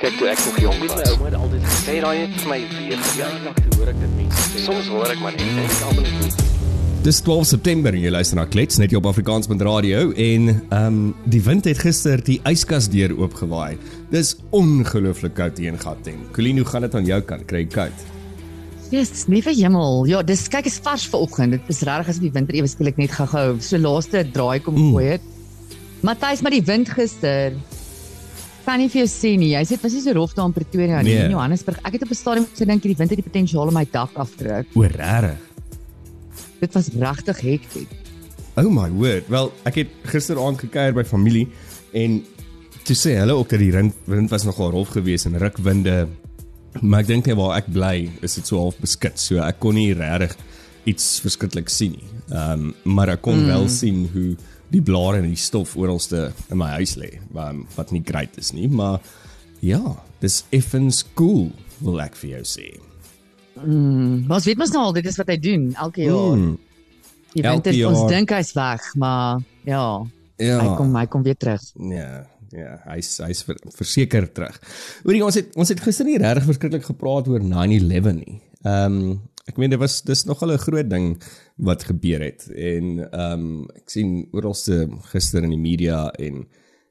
Kyk toe ek nog jonk was. Ouma het altyd gesê raai het vir my weer toe hoor ek dit mense sê. Soms hoor ek maar net en ek almal net Dis 12 September en jy luister na Klets net hier op Afrikaans met radio en ehm um, die wind het gister die yskas deur oopgewaai. Dis ongelooflik koud hier in Gauteng. Colleen, hoe gaan dit aan jou kant? Kry jy koud? Yes, nie vir hemel. Ja, dis kyk is vars vanoggend. Dit is regtig asof die winter ewe skielik net gehou. So laaste draai kom Mm. gooi het. Matthys met die wind gister. Kan nie vir jou sê nie. Hy sê dit was nie so rof daar in Pretoria nie, Nee. in Johannesburg. Ek het op 'n stadium gedink die wind het die potensiaal om my dak af te druk. O, regtig? Dit was regtig hektiek. Oh my word. Wel, ek het gisteraand gekuier by familie en toe sê hulle ook dat die wind, wind was nogal rof geweest en rukwinde. Maar ek dink net waar ek bly, is dit so half beskik. So ek kon nie regtig iets verskriklik sien nie. Ehm um, maar ek kon mm. wel sien hoe die blare en die stof oralste in my huis lê, um, wat nie great is nie, maar ja, dis effens cool, wil ek vir jou sê. Maar ons weet mos nou al dit is wat hy doen elke jaar. Mm, Die elke winter ons dink hy's weg, maar ja, ja. hy kom hy kom weer terug. Ja, ja, hy's hy's ver, verseker terug. Hoorie, ons het ons het gister nie regtig verskriklik gepraat oor 9/11 nie. Ehm um, ek meen dit was dis nogal 'n groot ding wat gebeur het en ehm um, ek sien oralste gister in die media en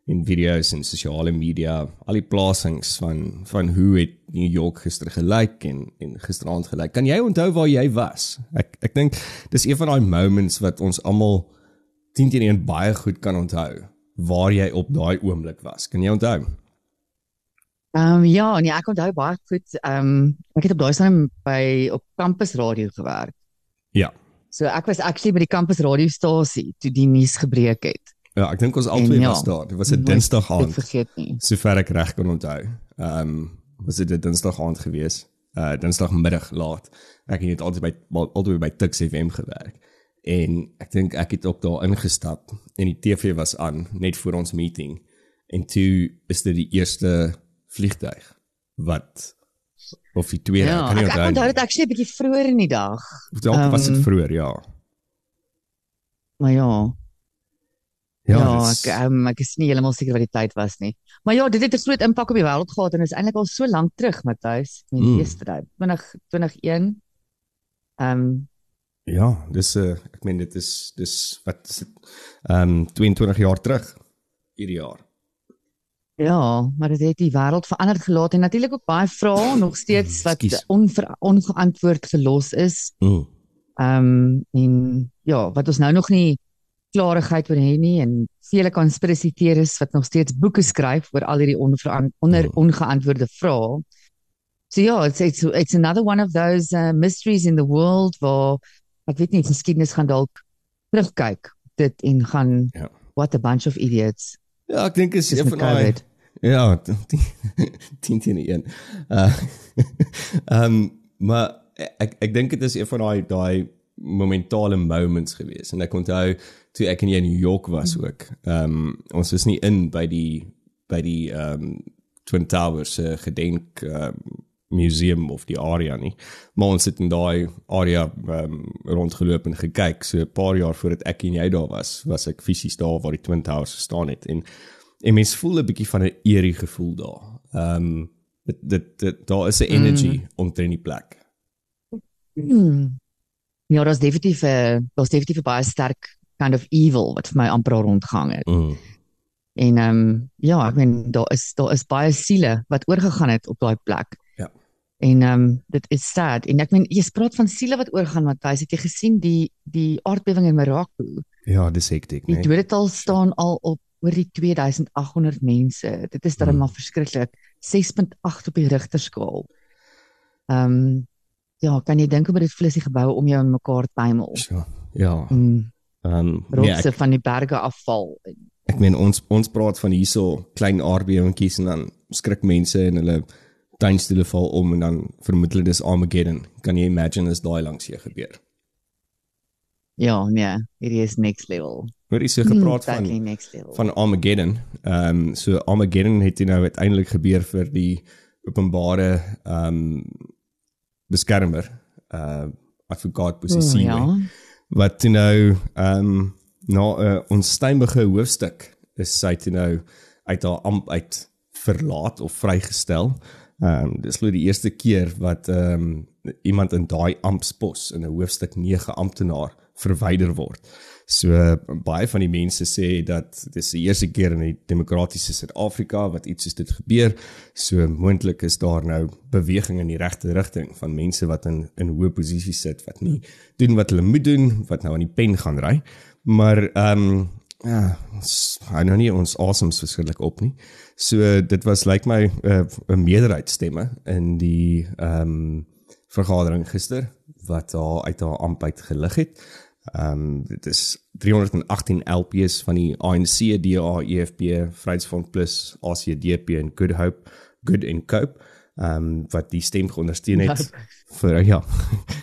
en video's en sosiale media, al die plasings van van hoe het New York gister gelyk en en gisteraand gelyk. Kan jy onthou waar jy was? Ek ek dink dis een van daai moments wat ons almal 10 teen 1 baie goed kan onthou waar jy op daai oomblik was. Kan jy onthou? Ehm um, ja, nee, ek onthou baie goed. Ehm um, ek het op daai stadium by op kampus radio gewerk. Ja. So ek was actually by die kampus radiostasie toe die nuus gebreek het. Ja, ek dink ons albei ja, was daar. Dit was 'n Dinsdag aand, vergeet nie. sover ek reg kan onthou. Ehm um, was dit 'n Dinsdag aand gewees? Uh Dinsdagmiddag laat. Ek het altyd by altyd by Tux FM gewerk. En ek dink ek het ook daar ingestap en die TV was aan net voor ons meeting. En toe is dit die eerste vliegtyg wat of die tweede, Ja, ek kan nie ek, ek onthou. onthou dit actually 'n bietjie vroeër in die dag. Of dalk was dit ehm, vroeër, ja. Maar ja, Ja, ja, dis- ek um, ek is nie heeltemal seker wat die tyd was nie. Maar ja, dit het 'n groot impak op die wêreld gehad en is eintlik al so lank terug, Matthys. Ek Mm. meen eerste tyd 20 2001. Ehm um, Ja, dis 'n uh, ek meen dit is dis wat is dit ehm um, 22 jaar terug hierdie jaar. Ja, maar dit het die wêreld verander gelaat en natuurlik ook baie vrae nog steeds wat Ekskuus. onver, ongeantwoord gelos is. Mm. Ehm um, en ja, wat ons nou nog nie klarigheid oor het nie en vele conspiracy theories wat nog steeds boeke skryf oor al hierdie onder Hmm. ongeantwoorde vrae. So ja, it's it's it's another one of those uh, mysteries in the world waar ek weet nie geskiedenis gaan dalk terugkyk dit en gaan Ja. what a bunch of idiots. Ja, ek dink is Dis een met van daai. Ja, 10 teen 1. Uh ehm maar ek ek dink dit is een van daai daai momentale moments gewees en ek onthou toe ek in New York was ook. Ehm ons was nie in by die by die ehm Twin Towers se gedenk ehm museum of die area nie. Maar ons het in daai area um, rondgeloop en gekyk. So 'n paar jaar voordat ek en jy daar was, was ek fisies daar waar die Twin Towers gestaan het en en mens voel 'n bietjie van 'n eerie gevoel daar. Ehm um, dit, dit dit daar is 'n energy mm. omtrent die plek. Hmm. Ja, daar's definitief 'n daar's definitief 'n baie sterk kind of evil wat vir my amper rondgehang het. Mm. En ehm um, ja, ek meen daar is daar is baie siele wat oorgegaan het op daai plek. En ehm um, dit is sad en ek meen jy praat van siele wat oorgaan Matthys, het jy gesien die die aardbewing in Morocco? Ja, dis hektiek, Die né? dodetal staan al op oor die 2800 mense. Dit is darem Hmm. maar verskriklik. 6.8 op die Richter skaal. Ehm um, ja, kan jy dink hoe dit voel as die geboue om jou in mekaar tuimel? Ja. Ja. Ehm um, nee, rotse ek, van die berge afval. ek meen ons ons praat van hierso klein aardbewingkies en dan skrik mense en hulle tuinstoele val om en dan vermoed hulle dis Armageddon. Kan jy imagine as daai langs jou gebeur? Ja, nee, hierdie is next level. Hoor jy so gepraat van next level. van Armageddon. Ehm um, so Armageddon het nou uiteindelik gebeur vir die openbare ehm um, beskermer. Uh I forgot O, sewe. ja. Wat toe nou ehm um, na 'n uh, onstuimige hoofstuk is sy toe nou uit haar amp uit verlaat of vrygestel. Ehm um, dis nou die eerste keer wat ehm um, iemand in daai amptspos in 'n hoofstuk 9 amptenaar verwyder word. So baie van die mense sê dat dis die eerste keer in die demokratiese Suid-Afrika wat iets soos dit gebeur. So moontlik is daar nou beweging in die regte rigting van mense wat in in hoë posisies sit wat nie doen wat hulle moet doen, wat nou aan die pen gaan ry. Maar ehm um, ja, hy nou nie ons awesomes verskriklik op nie. So dit was lyk like my eh, 'n uh, meerderheidsstemme in die ehm um, vergadering gister wat daar uit haar amp uit gelig het. Ehm um, dit is 318 LPs van die ANC, DA, EFF, Vryheidsfront Plus, ACDP en Good Hope, Good and Cope. Ehm um, wat die stem ondersteun het vir ja.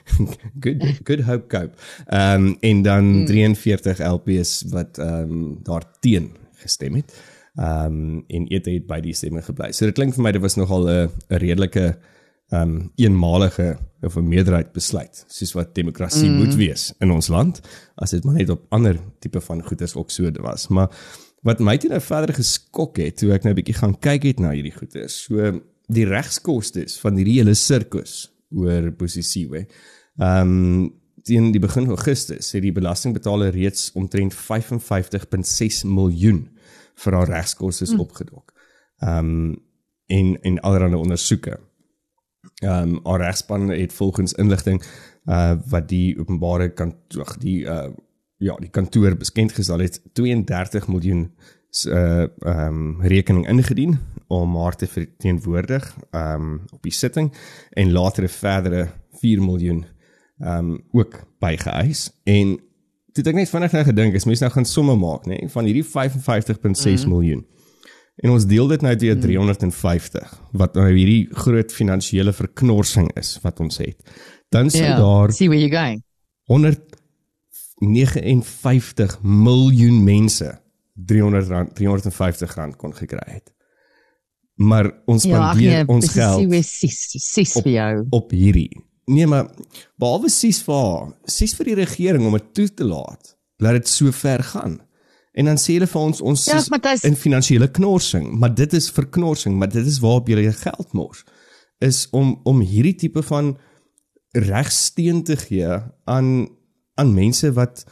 good Good Hope Cope. Ehm um, en dan hmm. 43 LPs wat ehm um, daar teen gestem het. Ehm um, en eet het by die stemme gebly. So dit klink vir my dit was nogal 'n 'n redelike um eenmalige of 'n meerderheid besluit soos wat demokrasie mm. moet wees in ons land as dit maar net op ander tipe van goederes ook so was maar wat my toe nou verder geskok het toe ek nou 'n bietjie gaan kyk het na hierdie goederes so die regskostes van hierdie hele sirkus oor posisiewe um teen die begin Augustus het die belastingbetaler reeds omtrent 55.6 miljoen vir haar regskostes mm. opgedok. Um en en allerlei ondersoeke. Ehm um, haar regspan het volgens inligting uh wat die openbare kantoor die uh ja die kantoor beskend gestel het 32 miljoen uh ehm um, rekening ingedien om haar te verteenwoordig ehm um, op die sitting en later 'n verdere 4 miljoen ehm um, ook bygeëis en dit ek net vinnig nou gedink is mense nou gaan somme maak nê nee, van hierdie 55.6 mm miljoen En ons deel dit nou deur 350 wat nou hierdie groot finansiële verknorsing is wat ons het. Dan sou yeah, daar See where you going. 159 miljoen mense 300 rand 350 rand kon gekry het. Maar ons ja, spandeer ja, nee, ons geld. Sis vir jou. Op hierdie. Nee, maar behalwe sis vir sis vir die regering om dit toe te laat. Laat dit so ver gaan. En dan sê hulle vir ons ons ja, is Matthijs, in finansiële knorsing, maar dit is verknorsing, maar dit is waarop jy jou geld mors is om om hierdie tipe van regsteen te gee aan aan mense wat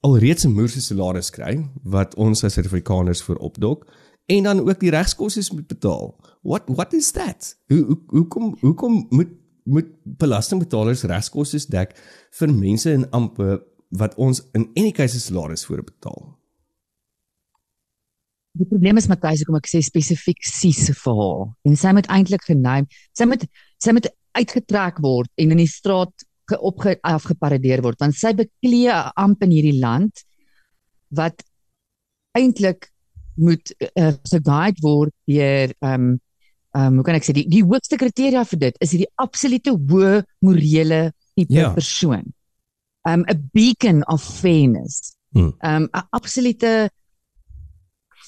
alreeds 'n moerse salaris kry wat ons as Suid-Afrikaners vir opdok en dan ook die regskoste moet betaal. What what is that? Hoe hoe hoekom hoekom moet moet belastingbetalers regskoste dek vir mense in ampe wat ons in enige keuse salaris voor betaal? Die probleem is Matthys, kom ek sê spesifiek sis vir haar. En sy moet eintlik geneem, sy moet sy moet uitgetrek word en in die straat geopge afgeparadeer word want sy beklee 'n amp in hierdie land wat eintlik moet uh, geguide word deur ehm um, ehm um, hoe kan ek sê die die hoogste kriteria vir dit is hierdie absolute hoë morele tipe. Ja. persoon. Um 'n beacon of fairness. Hmm. Um 'n absolute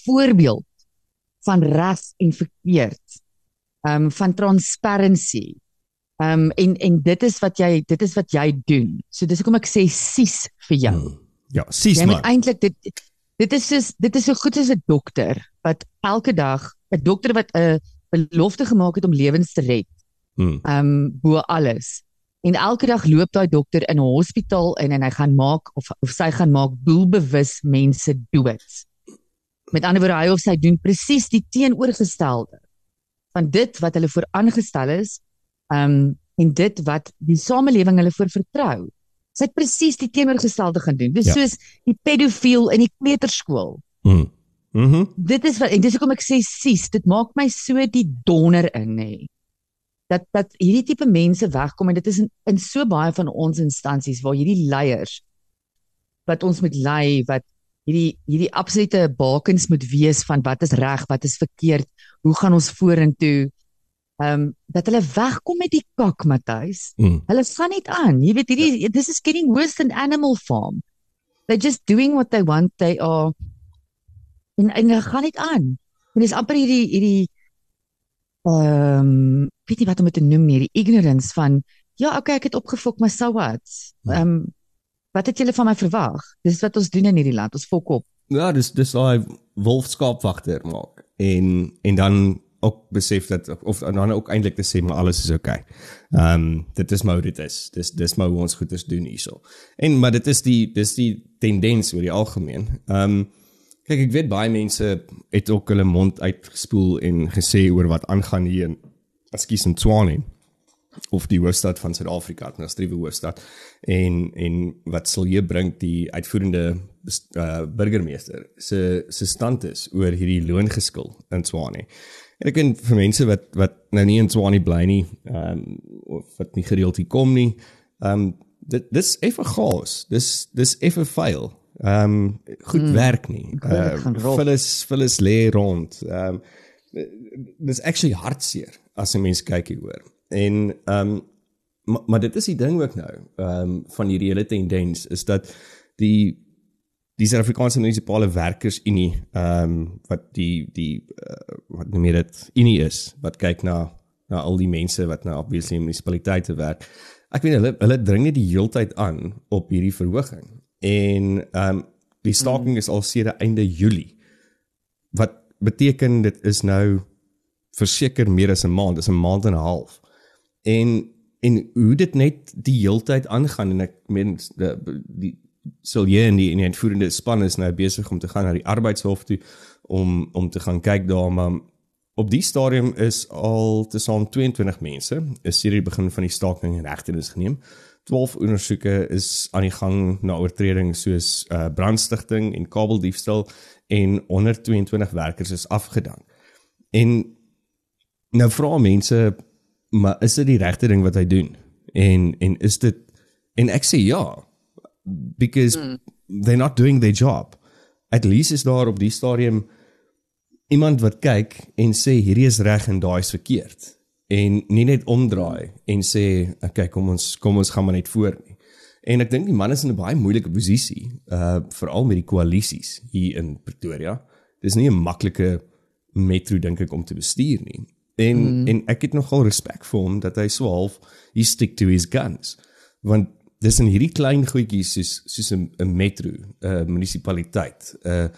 voorbeeld van reg en verkeerd. Ehm um, van transparency. Ehm um, en en dit is wat jy dit is wat jy doen. So dis hoekom ek sê sis vir jou. Hmm. Ja, sis maar. Jy moet eintlik dit dit is soos dit is so goed as 'n dokter wat elke dag 'n dokter wat 'n belofte gemaak het om lewens te red. Hmm. Ehm um, bo alles. En elke dag loop daai dokter in 'n hospitaal in en hy gaan maak of of sy gaan maak doelbewus mense dood. Met ander woorde, hy of sy doen presies die teenoorgestelde van dit wat hulle vooraangestel is, ehm um, en dit wat die samelewing hulle voor vertrou. Sy het presies die teenoorgestelde gaan doen. Dis ja. soos die pedofiel in die kleuterskool. Mhm. Mm mhm. Mm dit is wat en dis hoekom ek sê sis, dit maak my so die donder in nê. Dat dat hierdie tipe mense wegkom en dit is in, in so baie van ons instansies waar hierdie leiers wat ons moet lei wat hierdie hierdie absolute bakens moet wees van wat is reg, wat is verkeerd, hoe gaan ons vorentoe? Ehm um, dat hulle wegkom met die kak Matthys. Mm. Hulle gaan net aan. Jy weet hierdie ja. this is getting worse than animal farm. They just doing what they want. They are en en hulle gaan net aan. En dis amper hierdie hierdie ehm um, weet jy wat om dit te noem nie, die ignorance van ja, okay, ek het opgefok, maar so what? Ja. Ehm um, Wat het julle van my verwag? Dis wat ons doen in hierdie land, ons fok op. Ja, dis dis daai wolfskaapwagter maak. En en dan ook besef dat of dan ook eintlik te sê maar alles is oukei. Okay. Ehm um, dit is maar hoe dit is. Dis dis maar hoe ons goeders doen hierso. En maar dit is die dis die tendens oor die algemeen. Ehm um, kyk ek weet baie mense het ook hulle mond uitgespoel en gesê oor wat aangaan hier in Ekskuus in Tswane of die hoofstad van Suid-Afrika, na Strewe hoofstad en en wat sal hier bring die uitvoerende uh, burgemeester se se stand is oor hierdie loongeskil in Tswane. En ek weet vir mense wat wat nou nie in Tswane bly nie, ehm um, of wat nie gereeld hier kom nie, ehm um, dit dis effe chaos. Dis dis effe fail. Ehm um, goed mm, werk nie. Ehm uh, Phyllis Phyllis lê rond. Ehm um, dis actually hartseer as 'n mens kyk hier hoor. En ehm um, maar, maar dit is die ding ook nou, ehm um, van hierdie hele tendens is dat die die Suid-Afrikaanse munisipale werkers unie ehm um, wat die die uh, wat noem jy dit unie is wat kyk na na al die mense wat nou obviously munisipaliteite werk. Ek weet hulle hulle dring net die heeltyd aan op hierdie verhoging. En ehm um, die staking is al sedert einde Julie. Wat beteken dit is nou verseker meer as 'n maand, dis 'n maand en 'n half en en hoe dit net die heeltyd aangaan en ek meen die, sal jy in die in die uitvoerende span is nou besig om te gaan na die arbeidshof toe om om te gaan kyk daar maar op die stadium is al tesaam 22 mense is hier die begin van die staking en regtenis geneem 12 ondersoeke is aan die gang na oortredings soos uh, brandstigting en kabeldiefstal en 122 werkers is afgedank en nou vra mense maar is dit die regte ding wat hy doen? En en is dit en ek sê ja because mm. they're not doing their job. At least is daar op die stadium iemand wat kyk en sê hierdie is reg en daai is verkeerd en nie net omdraai en sê okay kom ons kom ons gaan maar net voor nie. En ek dink die man is in 'n baie moeilike posisie uh veral met die koalisies hier in Pretoria. Dis nie 'n maklike metro dink ek om te bestuur nie. En mm. en ek het nogal respek vir hom dat hy so half he stick to his guns. Want dis in hierdie klein goedjies soos soos 'n 'n metro, 'n munisipaliteit, 'n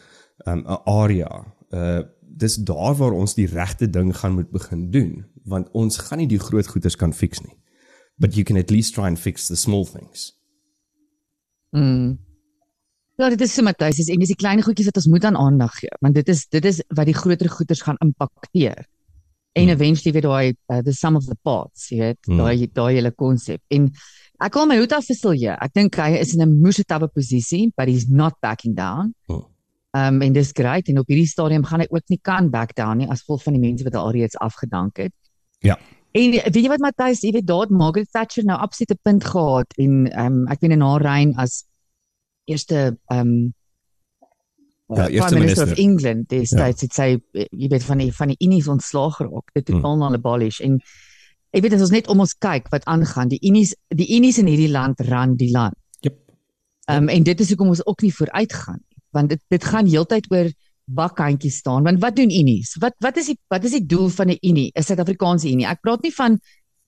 'n area. Uh dis daar waar ons die regte ding gaan moet begin doen, want ons gaan nie die groot goeders kan fix nie. But you can at least try and fix the small things. Mm. Ja, dit is so Matthys, dis en dis die klein goedjies wat ons moet aan aandag gee, want dit is dit is wat die groter goeders gaan impakteer en hmm. eventually weet daai uh, the sum of the parts jy weet mm. daai daai hele konsep en ek kom my hoed af vir Silje ek dink hy is in 'n moeite posisie but he's not backing down. Mm. um en dis great en op hierdie stadium gaan hy ook nie kan back down nie as vol van die mense wat al reeds afgedank het. Ja. En weet jy wat Matthys jy weet daar Margaret Thatcher nou absoluut 'n punt gehad en um ek weet in haar reign as eerste um Ja, uh, Prime Minister of England dis ja. dit sê jy weet van die van die unies ontslaag geraak. Dit totaal hmm. abolish en ek weet as ons net om ons kyk wat aangaan die unies die unies in hierdie land ran die land. Jep. Ehm um, en dit is hoekom ons ook nie vooruit gaan nie want dit dit gaan heeltyd oor bakkantjies staan want wat doen unies? Wat wat is die wat is die doel van 'n unie? 'n Suid-Afrikaanse unie. Ek praat nie van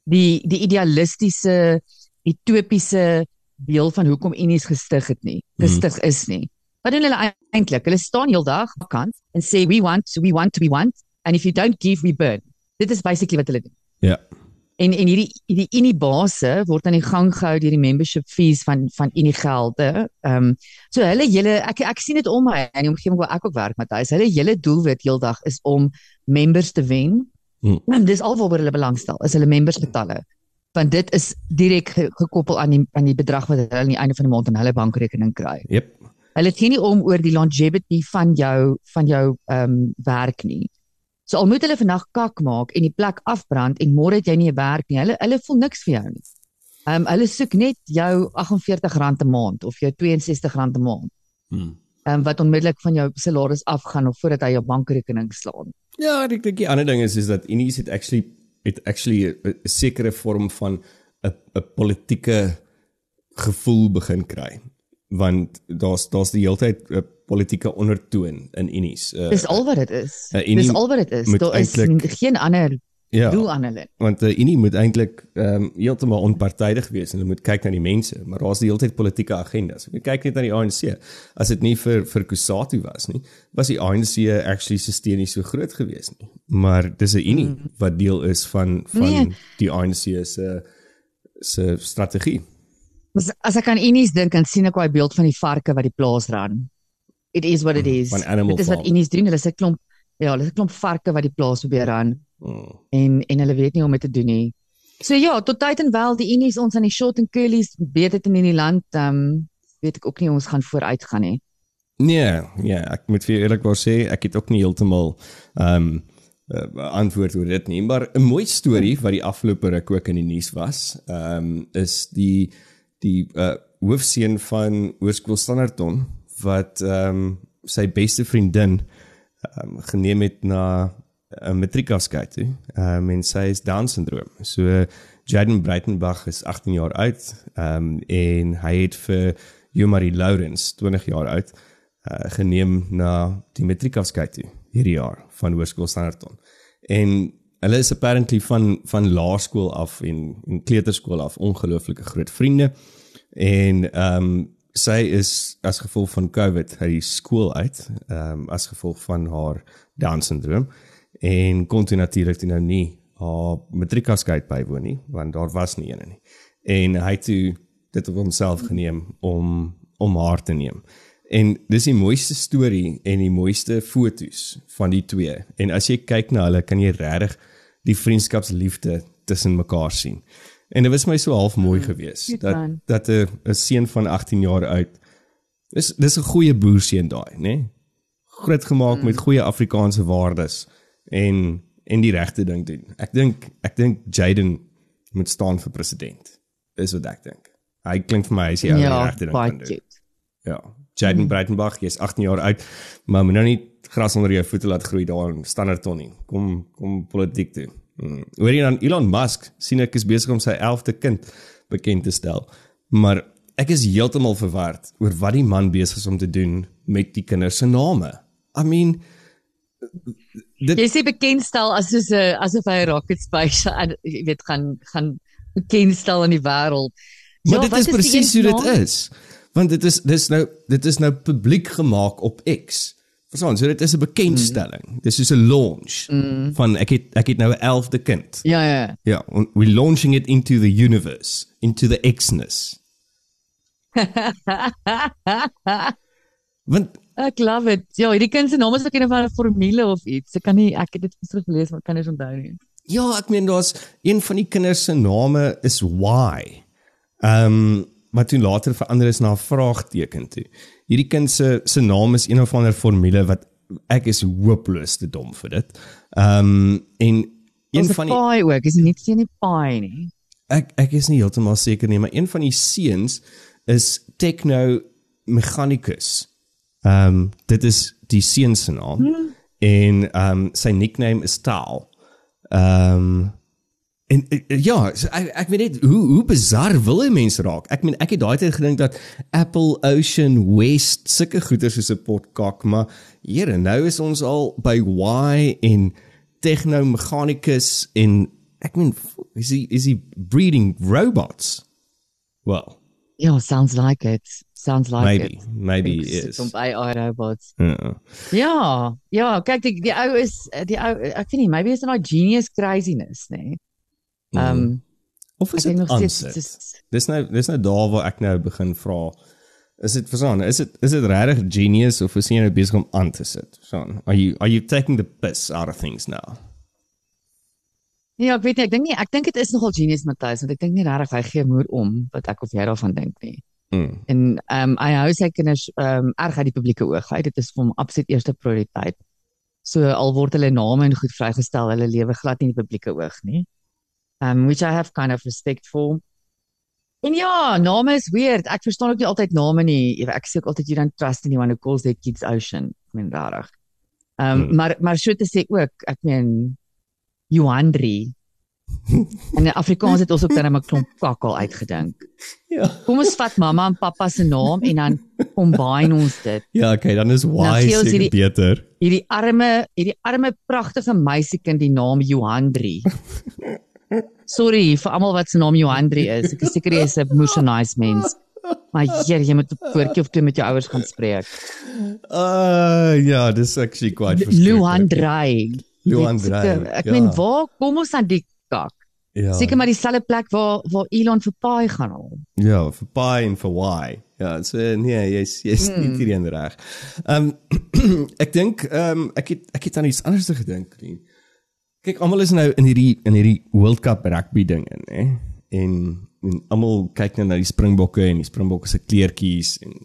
die die idealistiese utopiese beeld van hoekom unies gestig het nie. Hmm. Gestig is nie. Wat doen hulle eintlik? Hulle staan heeldag kant en sê we want, we want, we want and if you don't give we burn. Dit is basically wat hulle doen. Ja. En en hierdie hierdie unie base word aan die gang gehou deur die membership fees van van unie gelde. Ehm um, so hulle hele ek ek sien dit om my in die omgewing waar ek ook werk met hulle. Hulle hele doelwit heeldag is om members te wen. Hmm. En dis alwaar hulle belangstel is hulle members betalle. Want dit is direk gekoppel aan die aan die bedrag wat hulle aan die einde van die maand aan hulle bankrekening kry. Jep. Hulle gee nie om oor die longevity van jou van jou ehm um, werk nie. So al moet hulle vandag kak maak en die plek afbrand en môre het jy nie 'n werk nie. Hulle hulle voel niks vir jou nie. Ehm um, hulle soek net jou R48 'n maand of jou R62 'n maand. Hmm. Ehm um, wat onmiddellik van jou salaris afgaan of voordat hy jou bankrekening slaan. Ja, ek dink die ander ding is is dat Unis het actually het actually 'n sekere vorm van 'n 'n politieke gevoel begin kry want daar's daar's die hele tyd 'n politieke ondertoon in Unis. Uh, dis al wat dit is. Uh, dis al wat dit is. Daar is geen ander Ja. Doel aan hulle. Want uh, Unie moet eintlik ehm um, heeltemal onpartydig wees en hulle moet kyk na die mense, maar daar's die hele tyd politieke agendas. Ek kyk net na die ANC. As dit nie vir vir Kusatu was nie, was die ANC actually sisteem nie so groot gewees nie. Maar dis 'n Unie mm. wat deel is van van nee. die ANC se se strategie. As as ek aan Unies dink, dan sien ek daai beeld van die varke wat die plaas ran. It is what it is. Dit is wat Unies doen. Hulle is 'n klomp ja, hulle is 'n klomp varke wat die plaas probeer ran Mm. En en hulle weet nie hoe om dit te doen nie. So ja, tot tyd en wel die Unis ons aan die short and curlies dit in die land, ehm um, weet ek ook nie ons gaan vooruit gaan nie. Nee, ja, ek moet vir eerlikwaar sê, ek het ook nie heeltemal ehm um, uh, antwoord oor dit nie, maar 'n mooi storie wat die afgelope ruk ook in die nuus was, ehm um, is die die uh, hoofseun van Hoërskool Standerton wat ehm um, sy beste vriendin ehm um, geneem het na 'n matriekafskeid toe. Ehm um, en sy is Down syndroom. So Jaden Breitenbach is 18 jaar oud. Ehm um, en hy het vir Jomari Lawrence 20 jaar oud uh, geneem na die matriekafskeid toe hierdie jaar van Hoërskool Standerton. En hulle is apparently van van laerskool af en en kleuterskool af ongelooflike groot vriende. En ehm um, sy is as gevolg van COVID uit die skool uit, ehm um, as gevolg van haar Down syndroom en kon toe natuurlik nou nie haar matriekafskeid bywoon nie want daar was nie eene nie. En hy het toe dit op homself geneem om om haar te neem. En dis die mooiste storie en die mooiste fotos van die twee. En as jy kyk na hulle, kan jy regtig die vriendskapsliefde tussen mekaar sien. En dit was my so half mooi hmm, geweest dat dat 'n 'n seun van 18 jaar oud is dis 'n goeie boerseun daai, né? Nee? Groot gemaak hmm. met goeie Afrikaanse waardes en en die regte ding doen. Ek dink ek dink Jaden moet staan vir president. Dis wat ek dink. Hy klink vir my hy is die ou ja, regte ding kan doen. Ja, Jaden hmm. Breitenbach, jy's 18 jaar oud, maar moet nou nie gras onder jou voete laat groei daar in Standerton nie. Kom kom politiek toe. Hmm. Hoor jy dan Elon Musk sien ek is besig om sy 11de kind bekend te stel. Maar ek is heeltemal verward oor wat die man besig is om te doen met die kinders se name. I mean, dit Jy sê bekendstel as soos 'n asof hy 'n rocket space jy weet gaan gaan bekendstel aan die wêreld. Maar ja, dit is presies hoe dit is. Want dit is dis nou dit is nou publiek gemaak op X. Verstaan, so dit is 'n bekendstelling. Mm. Dis is 'n launch mm. van ek het ek het nou 'n 11de kind. Ja ja. Ja, we launching it into the universe, into the Xness. Want Ek love it. Ja, hierdie kind se naam is ook een van 'n formule of iets. Ek kan nie ek het dit gister gelees maar kan nie onthou nie. Ja, ek meen daar's een van die kinders se name is Y. Ehm um, maar toe later verander is na 'n vraagteken toe. Hierdie kind se se naam is een of ander formule wat ek is hopeloos te dom vir dit. Ehm um, en een van die Pi ook, is nie sien nie Pi nie. Ek ek is nie heeltemal seker nie, maar een van die seuns is Techno Mechanicus. Ehm um, dit is die seun se naam hmm. en ehm um, sy nickname is Taal. Ehm um, en uh, ja, so ek ek weet net hoe hoe bizar wil jy mense raak. Ek meen ek het daai tyd gedink dat Apple Ocean West sulke goeder soos 'n potkak, maar here, nou is ons al by Y en Techno Mechanicus en ek meen is he is he breeding robots? Well, yeah, sounds like it. Sounds like maybe, it. Maybe maybe is. Van AI robots. Ja. Ja, ja, kyk die die ou is die ou ek weet nie, maybe is dit nou genius craziness, nê. Nee. Ehm um, of is dit nog steeds Dis nou dis nou daar waar ek nou begin vra. Is dit verstaan? Is dit is dit regtig genius of is jy nou besig om aan te sit? Verstaan? Are you are you taking the piss out of things now? Ja, ek weet nie, ek dink nie, ek dink dit is nogal genius Matthys, want ek dink nie regtig hy gee moer om wat ek of jy daarvan dink nie. Mm. En ehm um, hy hou sy kinders ehm um, erg uit die publieke oog uit. Dit is vir hom absoluut eerste prioriteit. So al word hulle name en goed vrygestel, hulle lewe glad nie in die publieke oog nie. Um which I have kind of respect for. En ja, name is weird. Ek verstaan ook nie altyd name nie. Ek sê ook altyd you don't trust anyone who calls their kids Ocean. Ek meen regtig. Um mm. maar maar so te sê ook, ek meen Johandri En in Afrikaans het ons ook dan 'n klomp kakkel uitgedink. Ja. Kom ons vat mamma en pappa se naam en dan combine ons dit. Ja, okay, dan is Nou seker hierdie- beter. Hierdie arme, hierdie arme pragtige meisiekind die naam Johandri. Sorry vir almal wat se naam Johandri is. Ek is seker jy is 'n emotionized mens. Maar hier, jy moet 'n woordjie of twee met jou ouers gaan spreek. Uh ja, dis actually quite Luandrey. Luandrey, Ek ja. meen waar kom ons aan die kak? Ja. Seker maar dieselfde plek waar waar Elon vir paai gaan haal. Ja, vir pi en vir y. Ja, so nee, jy's jy's Hmm. nie hierheen reg. Ehm ek dink ehm ek het ek het aan iets anders gedink. nie. Kyk, almal is nou in hierdie in hierdie World Cup rugby ding in, hè. En en almal kyk nou na die Springbokke en die Springbokke se kleertjies en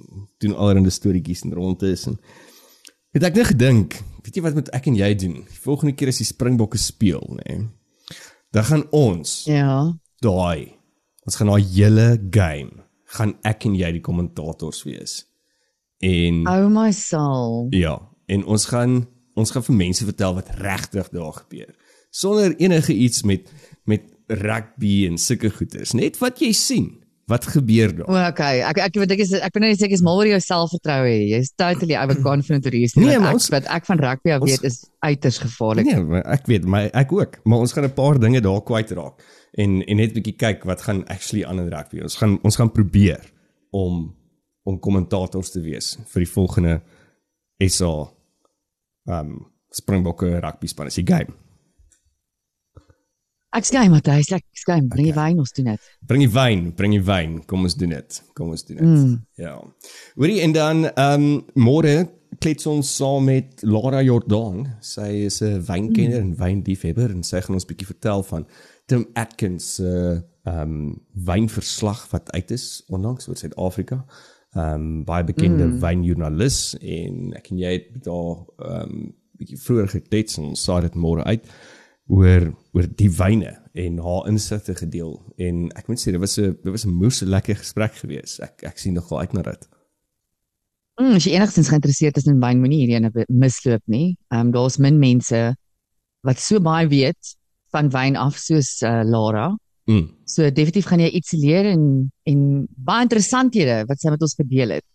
doen allerlei storieetjies en rondes en het ek net gedink, weet jy wat moet ek en jy doen? Die volgende keer as die Springbokke speel, nê. Dan gaan ons Ja. daai ons gaan daai hele game gaan ek en jy die kommentators wees. En Oh my soul. ja, en ons gaan ons gaan vir mense vertel wat regtig daar gebeur. Sonder enige iets met met rugby en sulke goeters. Net wat jy sien, wat gebeur daar. O, okay. Ek ek weet ek is ek ben net seker is mal oor jou selfvertroue. Jy's totally overconfident oor hierdie. Nee, ek ons- wat ek van rugby af weet is uiters gevaarlik. Nee, maar ek weet, maar ek ook, maar ons gaan 'n paar dinge daar kwyt raak en en net 'n bietjie kyk wat gaan actually aan in rugby. Ons gaan ons gaan probeer om om kommentators te wees vir die volgende SA um Springbokke rugby span is die game. Ek skei Matthys, ek skei. Bring die wyn ons doen dit. Bring die wyn, bring die wyn. Kom ons doen dit. Kom ons doen dit. Mm. Ja. Hoorie en dan ehm um, môre klets ons saam met Lara Jordan. Sy is 'n wynkenner en wynliefhebber en sy gaan ons bietjie vertel van Tim Atkins se uh, ehm um, wynverslag wat uit is onlangs oor Suid-Afrika. Ehm um, baie bekende mm. wynjoernalis en ek en jy het met haar ehm um, bietjie vroeër geklets en ons saai dit môre uit oor oor die wyne en haar insigte gedeel en ek moet sê dit was 'n dit was 'n moeë lekker gesprek geweest. Ek ek sien nogal uit na dit. Mm, as jy enigstens geïnteresseerd is in wyn, moenie hierdie ene misloop nie. Ehm um, daar's min mense wat so baie weet van wyn af soos uh, Lara. Mm. So definitief gaan jy iets leer en en baie interessanthede wat sy met ons gedeel het.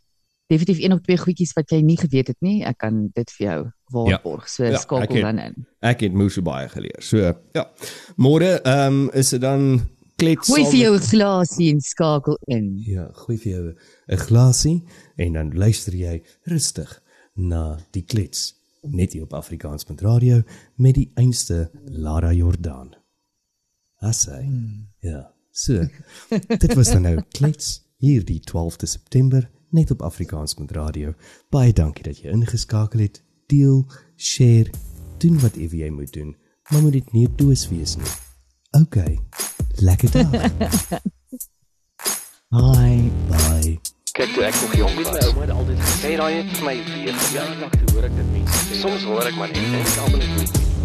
Definitief een of twee goedjies wat jy nie geweet het nie. Ek kan dit vir jou waarborg. So Ja, ja, ek skakel het- dan in. Ek het moeë baie geleer. So ja. Môre ehm um, is dit dan klets Gooi vir jou 'n glasie en skakel in. Ja, gooi vir jou 'n glasie en dan luister jy rustig na die klets net hier op Afrikaans met die einste Lara Jordan. Assai. Hmm. Ja. So. Dit was dan nou klets hier die 12de September net op Afrikaans met radio. Baie dankie dat jy ingeskakel het. Deel, share, doen wat ewe jy moet doen, maar moet dit nie doos wees nie. OK. Lekker dag. Bye. Bye. Kyk toe ek nog jong was. Ouma het altyd gesê daai het vir my weer verjaardag toe hoor ek dit mense sê. Soms hoor ek maar net en ek almal net.